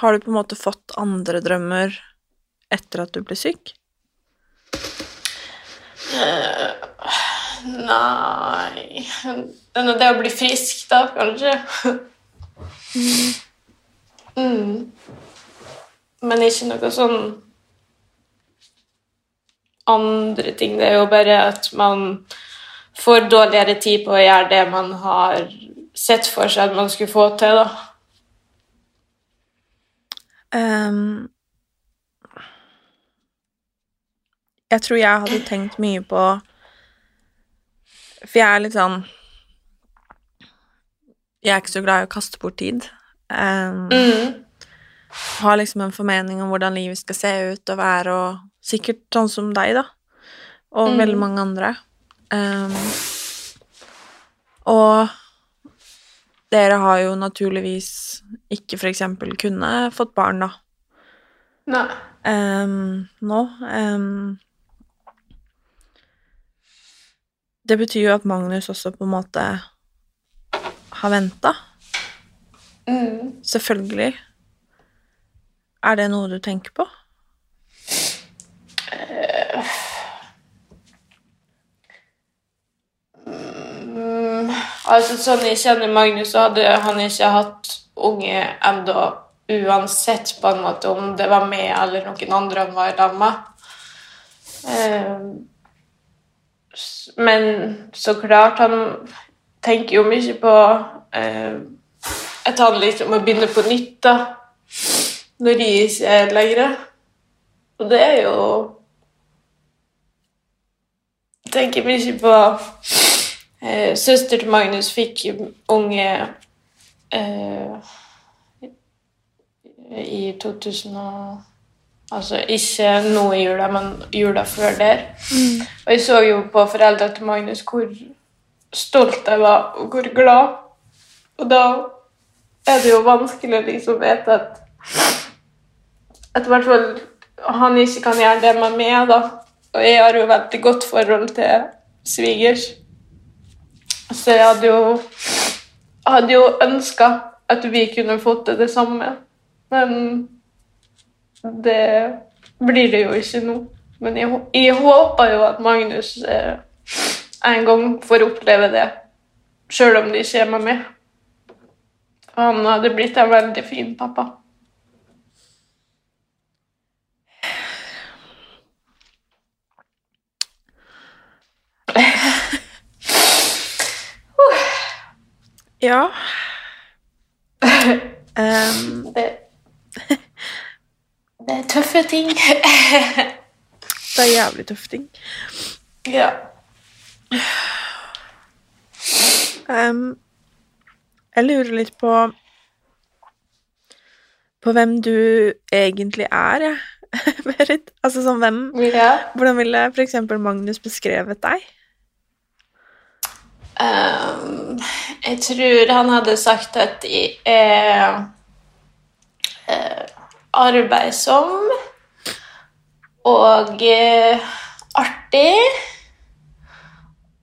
har du på en måte fått andre drømmer etter at du ble syk? Eh, nei Det å bli frisk, da, kanskje. Mm. Men ikke noe sånn andre ting. Det er jo bare at man får dårligere tid på å gjøre det man har sett for seg at man skulle få til, da. Um, jeg tror jeg hadde tenkt mye på For jeg er litt sånn Jeg er ikke så glad i å kaste bort tid. Um, mm. Har liksom en formening om hvordan livet skal se ut og være, og sikkert sånn som deg, da. Og Mm. veldig mange andre. Um, og dere har jo naturligvis ikke for eksempel kunne fått barn, da. Nei. Um, nå. Um, det betyr jo at Magnus også på en måte har venta. Mm. Selvfølgelig. Er det noe du tenker på? Mm, altså Sånn jeg kjenner Magnus, så hadde han ikke hatt unge enda uansett på en måte om det var meg eller noen andre han var sammen med. Uh, men så klart, han tenker jo mye på uh, at han liksom må begynne på nytt da, når de ikke er lenger. Og det er jo Jeg tenker mye på eh, Søster til Magnus fikk unge eh, i 2000 og Altså ikke nå i jula, men jula før der. Og jeg så jo på foreldra til Magnus hvor stolt jeg var, og hvor glad. Og da er det jo vanskelig å liksom vite at At i hvert fall han ikke kan gjøre det med meg, da. Og jeg har jo veldig godt forhold til svigers. Så jeg hadde jo hadde jo ønska at vi kunne fått til det samme. Men det blir det jo ikke nå. Men jeg, jeg håper jo at Magnus eh, en gang får oppleve det, sjøl om det ikke er med meg. Han hadde blitt en veldig fin pappa. Ja. um. Det, det er tøffe ting. det er jævlig tøffe ting. ja. Um, jeg lurer litt på På hvem du egentlig er, jeg. Berit. Altså sånn hvem ja. Hvordan ville eksempel Magnus beskrevet deg? Ehm, jeg tror han hadde sagt at jeg er eh, arbeidsom og eh, artig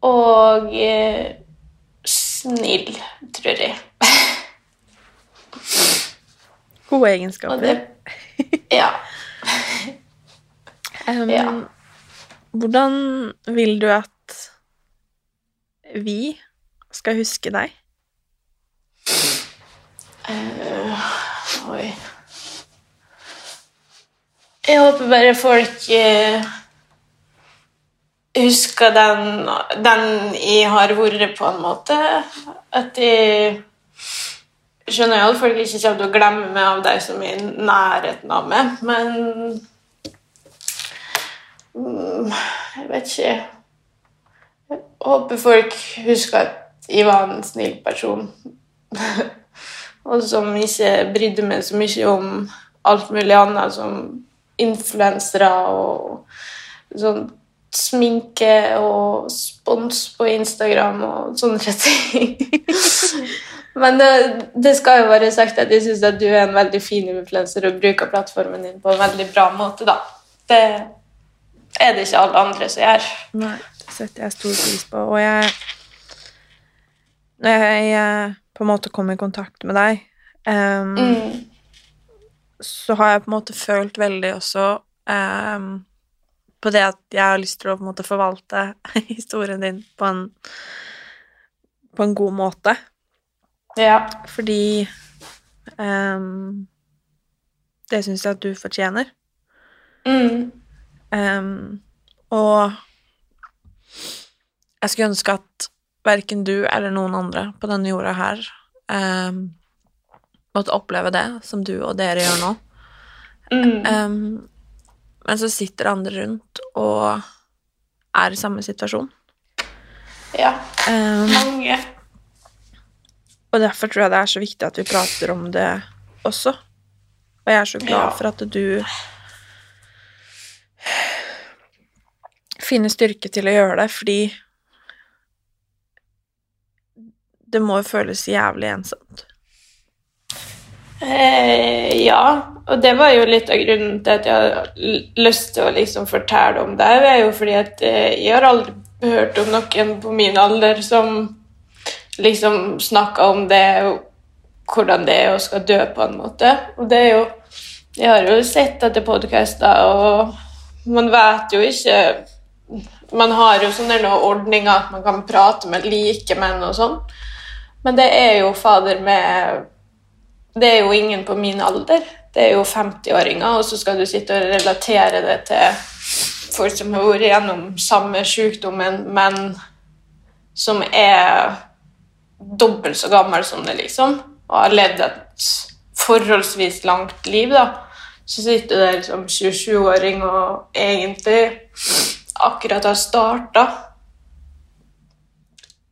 og eh, snill, tror jeg. Gode egenskaper. det Ja. um, ja. Hvordan vil du at vi skal huske deg? Uh, oi. Jeg håper bare folk uh, husker den, den jeg har vært, på en måte. At jeg skjønner jo at folk ikke kommer til å glemme meg av de som er i nærheten av meg, men mm, Jeg vet ikke. Håper folk husker at jeg var en snill person. og som ikke brydde meg så mye om alt mulig annet, som influensere og sånn sminke og spons på Instagram og sånne ting. Men det, det skal jo være sagt at jeg syns at du er en veldig fin influenser og bruker plattformen din på en veldig bra måte, da. Det er det ikke alle andre som gjør. Nei, setter jeg stor pris på. Og jeg Når jeg jeg, på en måte kom i kontakt med deg, um, Mm. så har jeg på en måte følt veldig også um, på det at jeg har lyst til å på en måte forvalte historien din på en, på en god måte. Ja. Fordi um, det syns jeg at du fortjener. Mm. Um, og jeg skulle ønske at verken du eller noen andre på denne jorda her um, måtte oppleve det som du og dere gjør nå. Mm. Um, men så sitter andre rundt og er i samme situasjon. Ja. Um, Mange. og derfor tror jeg det er så viktig at vi prater om det også. Og jeg er så glad Ja. for at du finner styrke til å gjøre det, fordi det må jo føles jævlig ensomt. Eh, ja, og det var jo litt av grunnen til at jeg hadde lyst til å liksom fortelle om det. Det er jo fordi at eh, jeg har aldri hørt om noen på min alder som liksom snakka om det, og hvordan det er å skal dø, på en måte. Og det er jo Jeg har jo sett etter podkaster, og man vet jo ikke Man har jo sånne ordninger at man kan prate med likemenn og sånn, men det er jo fader med det er jo ingen på min alder. Det er jo 50-åringer, og så skal du sitte og relatere det til folk som har vært gjennom samme sykdommen, men som er dobbelt så gammel som det, liksom, og har levd et forholdsvis langt liv, da. Så sitter du der som 27-åring og egentlig akkurat har starta.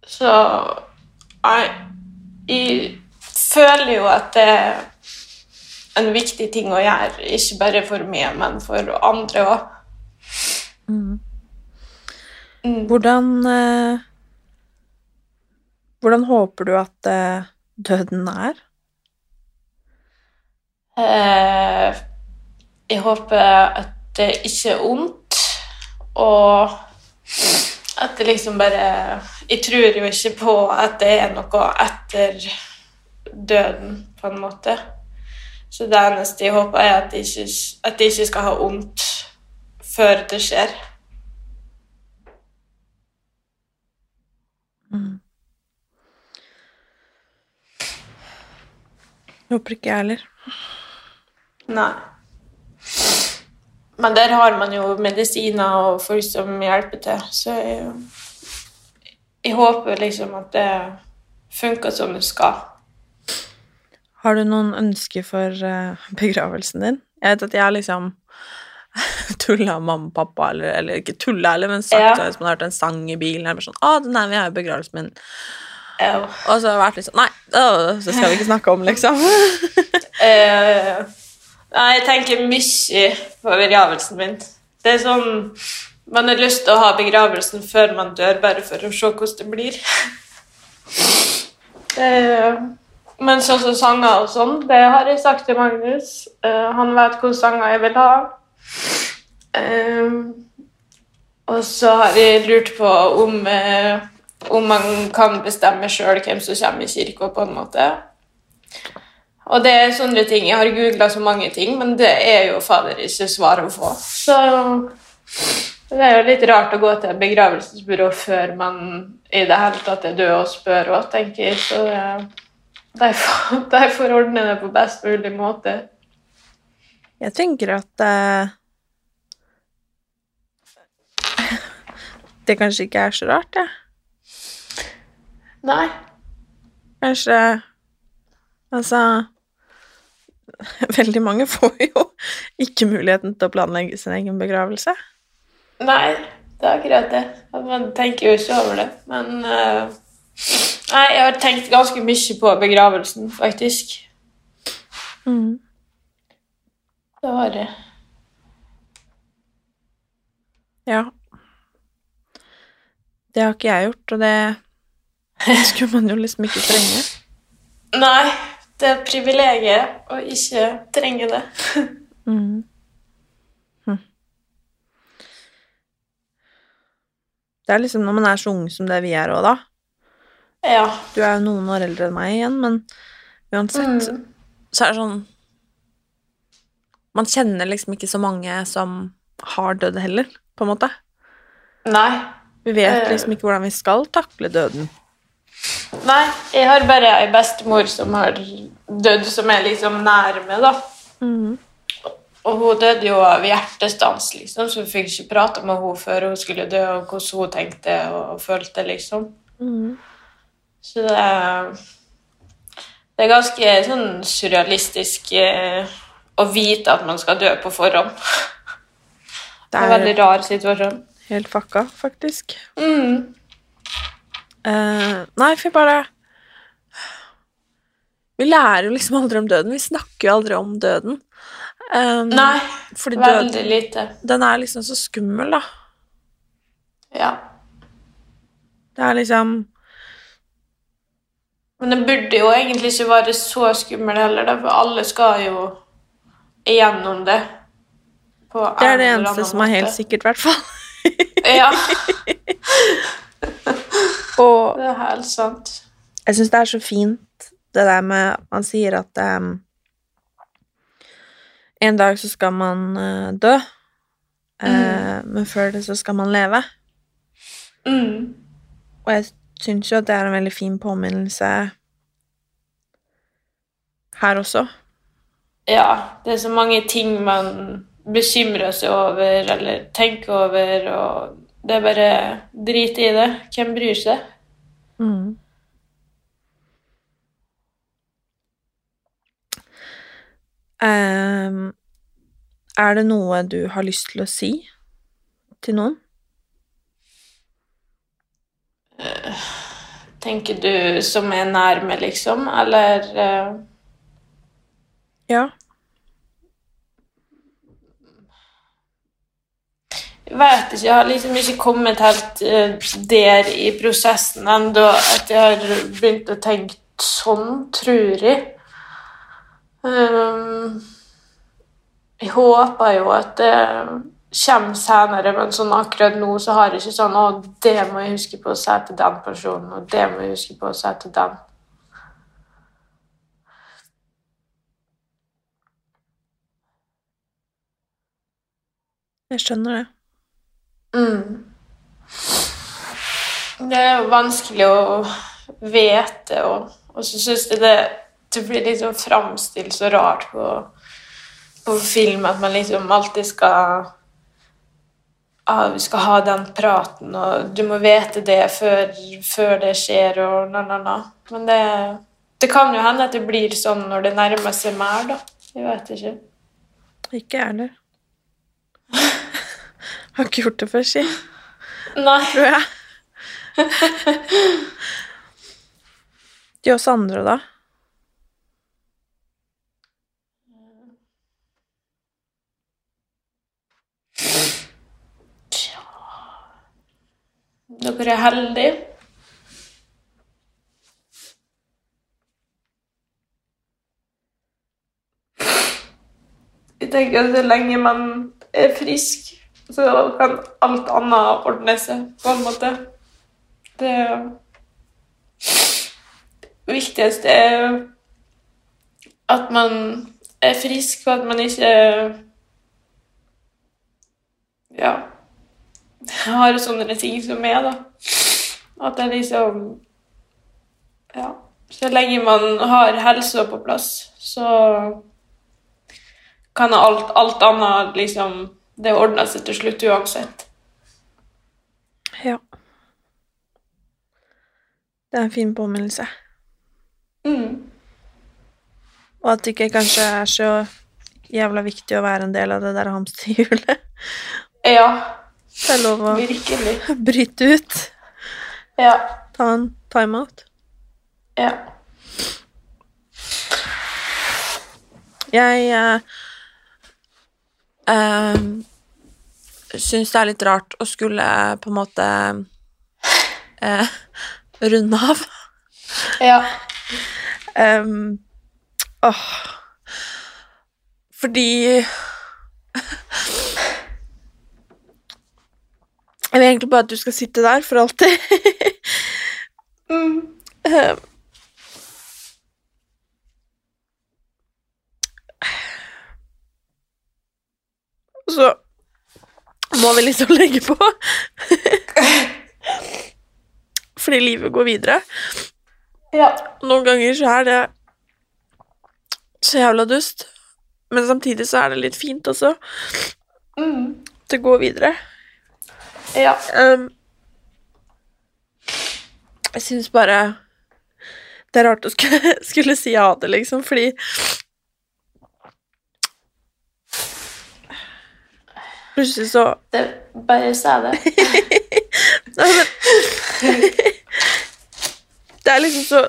Så jeg føler jo at det er en viktig ting å gjøre, ikke bare for meg, men for andre òg. Hvordan eh, Hvordan håper du at eh, døden er? Eh, jeg håper at det ikke er ondt, og at det liksom bare Jeg tror jo ikke på at det er noe etter døden, på en måte. Så det eneste jeg håper, er at jeg ikke, at jeg ikke skal ha vondt før det skjer. Håper ikke jeg heller. Nei. Men der har man jo medisiner og folk som hjelper til, så jeg, jeg håper liksom at det funker som det skal. Har du noen ønsker for eh, begravelsen din? Jeg vet at jeg har liksom tulla mamma og pappa, eller, eller ikke tulla heller, men sagt Ja. hvis man har hørt en sang i bilen, eller sånn 'Å, den her vil jeg ha i begravelsen min'. Ja. Og så har jeg vært litt sånn Nei, så skal vi ikke snakke om, liksom. Eh, nei, jeg tenker mye på begravelsen min. Det er sånn Man har lyst til å ha begravelsen før man dør, bare for å se hvordan det blir. Eh, men sånn som sanger og sånn, det har jeg sagt til Magnus. Eh, han vet hvilke sanger jeg vil ha. Eh, og så har jeg lurt på om, eh, om man kan bestemme sjøl hvem som kommer i kirka, på en måte. Og det er sånne ting. Jeg har googla så mange ting, men det er jo fader ikke svar å få. Så det er jo litt rart å gå til begravelsesbyrå før man i det hele tatt er død og spør òg, tenker jeg. Så derfor, de, ordner de det på best mulig måte. Jeg tenker at uh, Det kanskje ikke er så rart, jeg. Nei. Kanskje Altså Veldig mange får jo ikke muligheten til å planlegge sin egen begravelse. Nei, det er akkurat det. Man tenker jo ikke over det. Men uh, Nei, jeg har tenkt ganske mye på begravelsen, faktisk. Mm. Det har jeg. Ja. Det har ikke jeg gjort, og det skulle man jo liksom ikke trenge. Nei, det er et privilegiet å ikke trenge det. Mm. Det er liksom når man er så ung som det vi er òg, da. Ja. Du er jo noen år eldre enn meg igjen, men uansett Mm. så er det sånn Man kjenner liksom ikke så mange som har dødd heller, på en måte. Nei. Vi vet Eh. liksom ikke hvordan vi skal takle døden. Nei, jeg har bare ei bestemor som har dødd, som er liksom nærme, da. Mhm. Og hun døde jo av hjertestans, liksom, så vi fikk ikke prate med henne før hun skulle dø, og hvordan hun tenkte og følte, liksom. Mm. Så det er, det er ganske sånn surrealistisk eh, å vite at man skal dø på forhånd. Det er en veldig rar situasjon. Helt fucka, faktisk. Mm. Uh, nei, for bare Vi lærer jo liksom aldri om døden. Vi snakker jo aldri om døden. Um, Nei, veldig døden lite. Den er liksom så skummel, da. Ja. Det er liksom Men det burde jo egentlig ikke være så skummel heller, da, for alle skal jo igjennom det. På Det er det eneste som er helt sikkert, i hvert fall. Ja, Og det er helt sant. jeg syns det er så fint det der med at man sier at um, en dag så skal man uh, dø, eh, men før det så skal man leve. Mm. Og jeg syns jo at det er en veldig fin påminnelse her også. Ja, det er så mange ting man bekymrer seg over eller tenker over, og det er bare drit i det. Hvem bryr seg? Mm. Ehm, er det noe du har lyst til å si til noen? Tenker du som er nærme, liksom, eller uh... Ja. Jeg vet ikke, jeg har liksom ikke kommet helt uh, der i prosessen ennå at jeg har begynt å tenke sånn, tror jeg. Ehm, jeg håper jo at det kommer senere, men sånn akkurat nå så har jeg ikke sånn Å, det må jeg huske på å si til den personen, og det må jeg huske på å si til den. Jeg skjønner det. Mm. Det er jo vanskelig å vite, og, og så syns jeg det, det blir liksom framstilt så rart på, på film at man liksom alltid skal Vi skal ha den praten, og du må vite det før, før det skjer, og na-na-na. Men det, det kan jo hende at det blir sånn når det nærmer seg mer, da. Jeg vet ikke. Ikke jeg heller. Har ikke gjort det før, si. Nei. Tror jeg. De oss andre, da? Dere er heldige. Jeg tenker at så lenge man er frisk, så kan alt annet ordne seg, på en måte. Det viktigste er at man er frisk, og at man ikke ja, har sånne ting som er, da. At det liksom Ja. Så lenge man har helsa på plass, så kan alt, alt annet liksom Det ordner seg til slutt uansett. Ja. Det er en fin påminnelse. Mm. Og at det ikke kanskje er så jævla viktig å være en del av det der hamsterhjulet. Ja, Det er lov å virkelig. bryte ut. Ja. Ta en timeout. Ja. Jeg eh, eh, syns det er litt rart å skulle på en måte eh, runde av. Ja. Um, åh. Fordi Jeg vil egentlig bare at du skal sitte der for alltid. Em. Så må vi liksom legge på. Fordi livet går videre. Ja. Noen ganger så er det så jævla dust, men samtidig så er det litt fint også. Mm. Det går videre. Ja. Um, jeg syns bare det er rart å skulle, skulle si ha det, liksom, fordi plutselig så Det, bare sa det. Nei, men Det er liksom så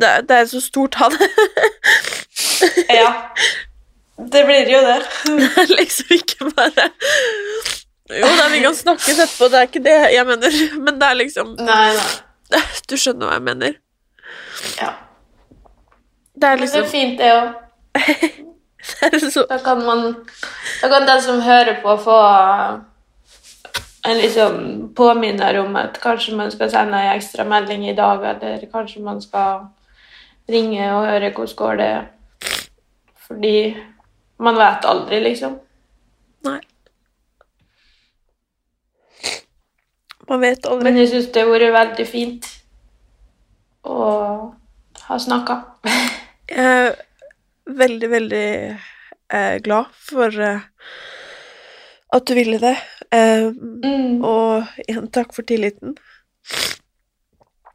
Det er, det er så stort, han. Ja. Det blir jo det. Det er liksom ikke bare Jo da, vi kan snakkes etterpå, det er ikke det jeg mener, men det er liksom Nei, nei. Du skjønner hva jeg mener. Ja. Det er Men det liksom er fint, det òg. så, Da kan man Da kan den som hører på, få en liksom påminner om at kanskje man skal sende en ekstra melding i dag, eller kanskje man skal ringe og høre hvordan går det Fordi man vet aldri, liksom. Nei. Man vet aldri. Men jeg syns det har vært veldig fint å ha snakka. Jeg er veldig, veldig eh, glad for eh, at du ville det. Eh, Mm. og igjen, takk for tilliten.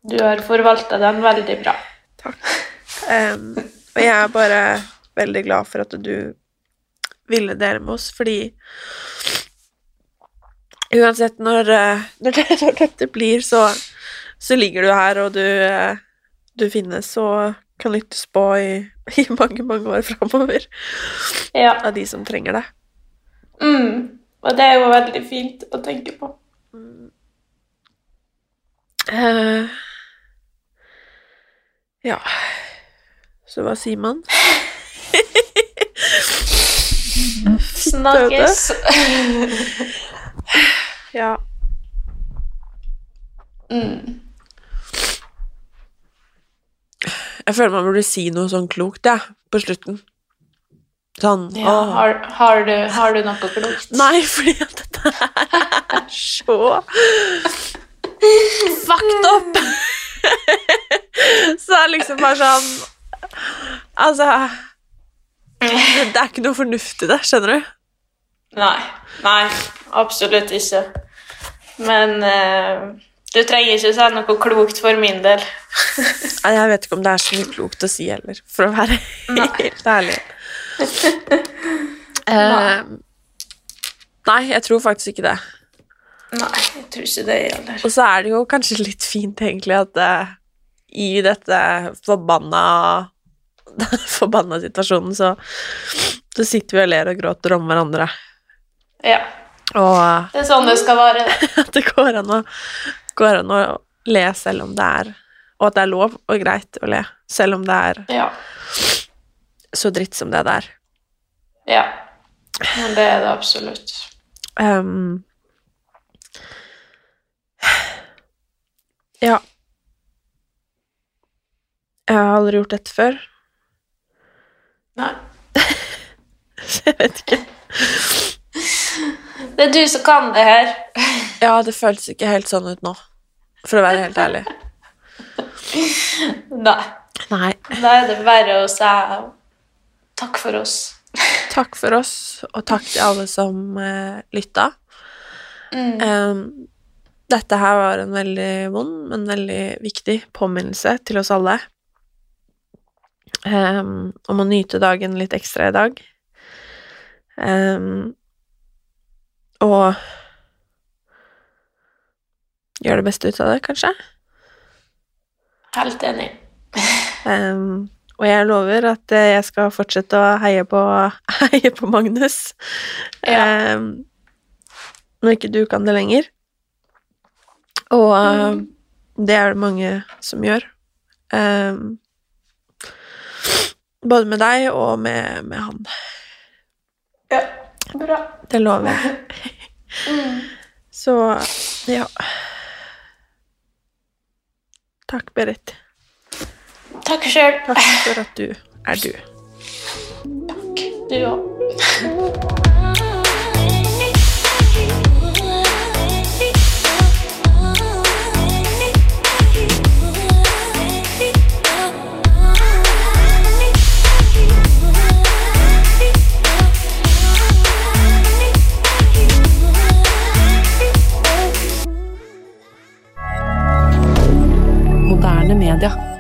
Du har forvalta den veldig bra. Takk. og jeg er bare veldig glad for at du ville dele med oss, fordi uansett når, eh, når, det, når dette blir, så, så ligger du her, og du, eh, du finnes og kan lyttes på i, i mange, mange år framover Ja. av de som trenger det. Mm. Og det er jo veldig fint å tenke på. Eh, ja Så hva sier man? Snakkes. Ja. Mm. Jeg føler man burde si noe sånn klokt, jeg, på slutten. Sånn Ja, har, har, du, har du noe klokt? Nei, fordi at dette er så fucked up. så det er liksom bare sånn Altså Det det er ikke noe fornuft i det, skjønner du? Nei. Nei, absolutt ikke. Men uh, du trenger ikke si noe klokt for min del. Nei, Jeg vet ikke om det er så mye klokt å si heller, for å være helt ærlig. Eh, nei, jeg tror faktisk ikke det. Nei, jeg tror ikke det gjelder. Og så er det jo kanskje litt fint, egentlig, at uh, i dette forbanna forbanna situasjonen, så, så sitter vi og ler og gråter om hverandre. Ja. Og Det er sånn det skal være. at det går an, å, går an å le selv om det er Og at det er lov og greit å le, selv om det er Ja. så dritt som det der. ja. Men det er det absolutt. Um, ja. Jeg har aldri gjort dette før, Nei. så jeg vet ikke. Det er du som kan det her. Ja, det føles ikke helt sånn ut nå, for å være helt ærlig. Nei. Nei. Da er det verre å si takk for oss. Takk for oss, og takk til alle som eh, lytta. Mm. Um, dette her var en veldig vond, men veldig viktig påminnelse til oss alle. um, om å nyte dagen litt ekstra i dag. Ehm, og gjøre det beste ut av det, kanskje. Helt enig. um, og jeg lover at eh, jeg skal fortsette å heie på, heie på Magnus. Ehm, når ikke du kan det lenger. Og eh, det er det mange som gjør. Um, både med deg og med, med han. Ja, bra. Det lover jeg. Mm. Så ja. Takk, Berit. Takk sjøl. Takk for at du er du. Takk, Du òg. Moderne media.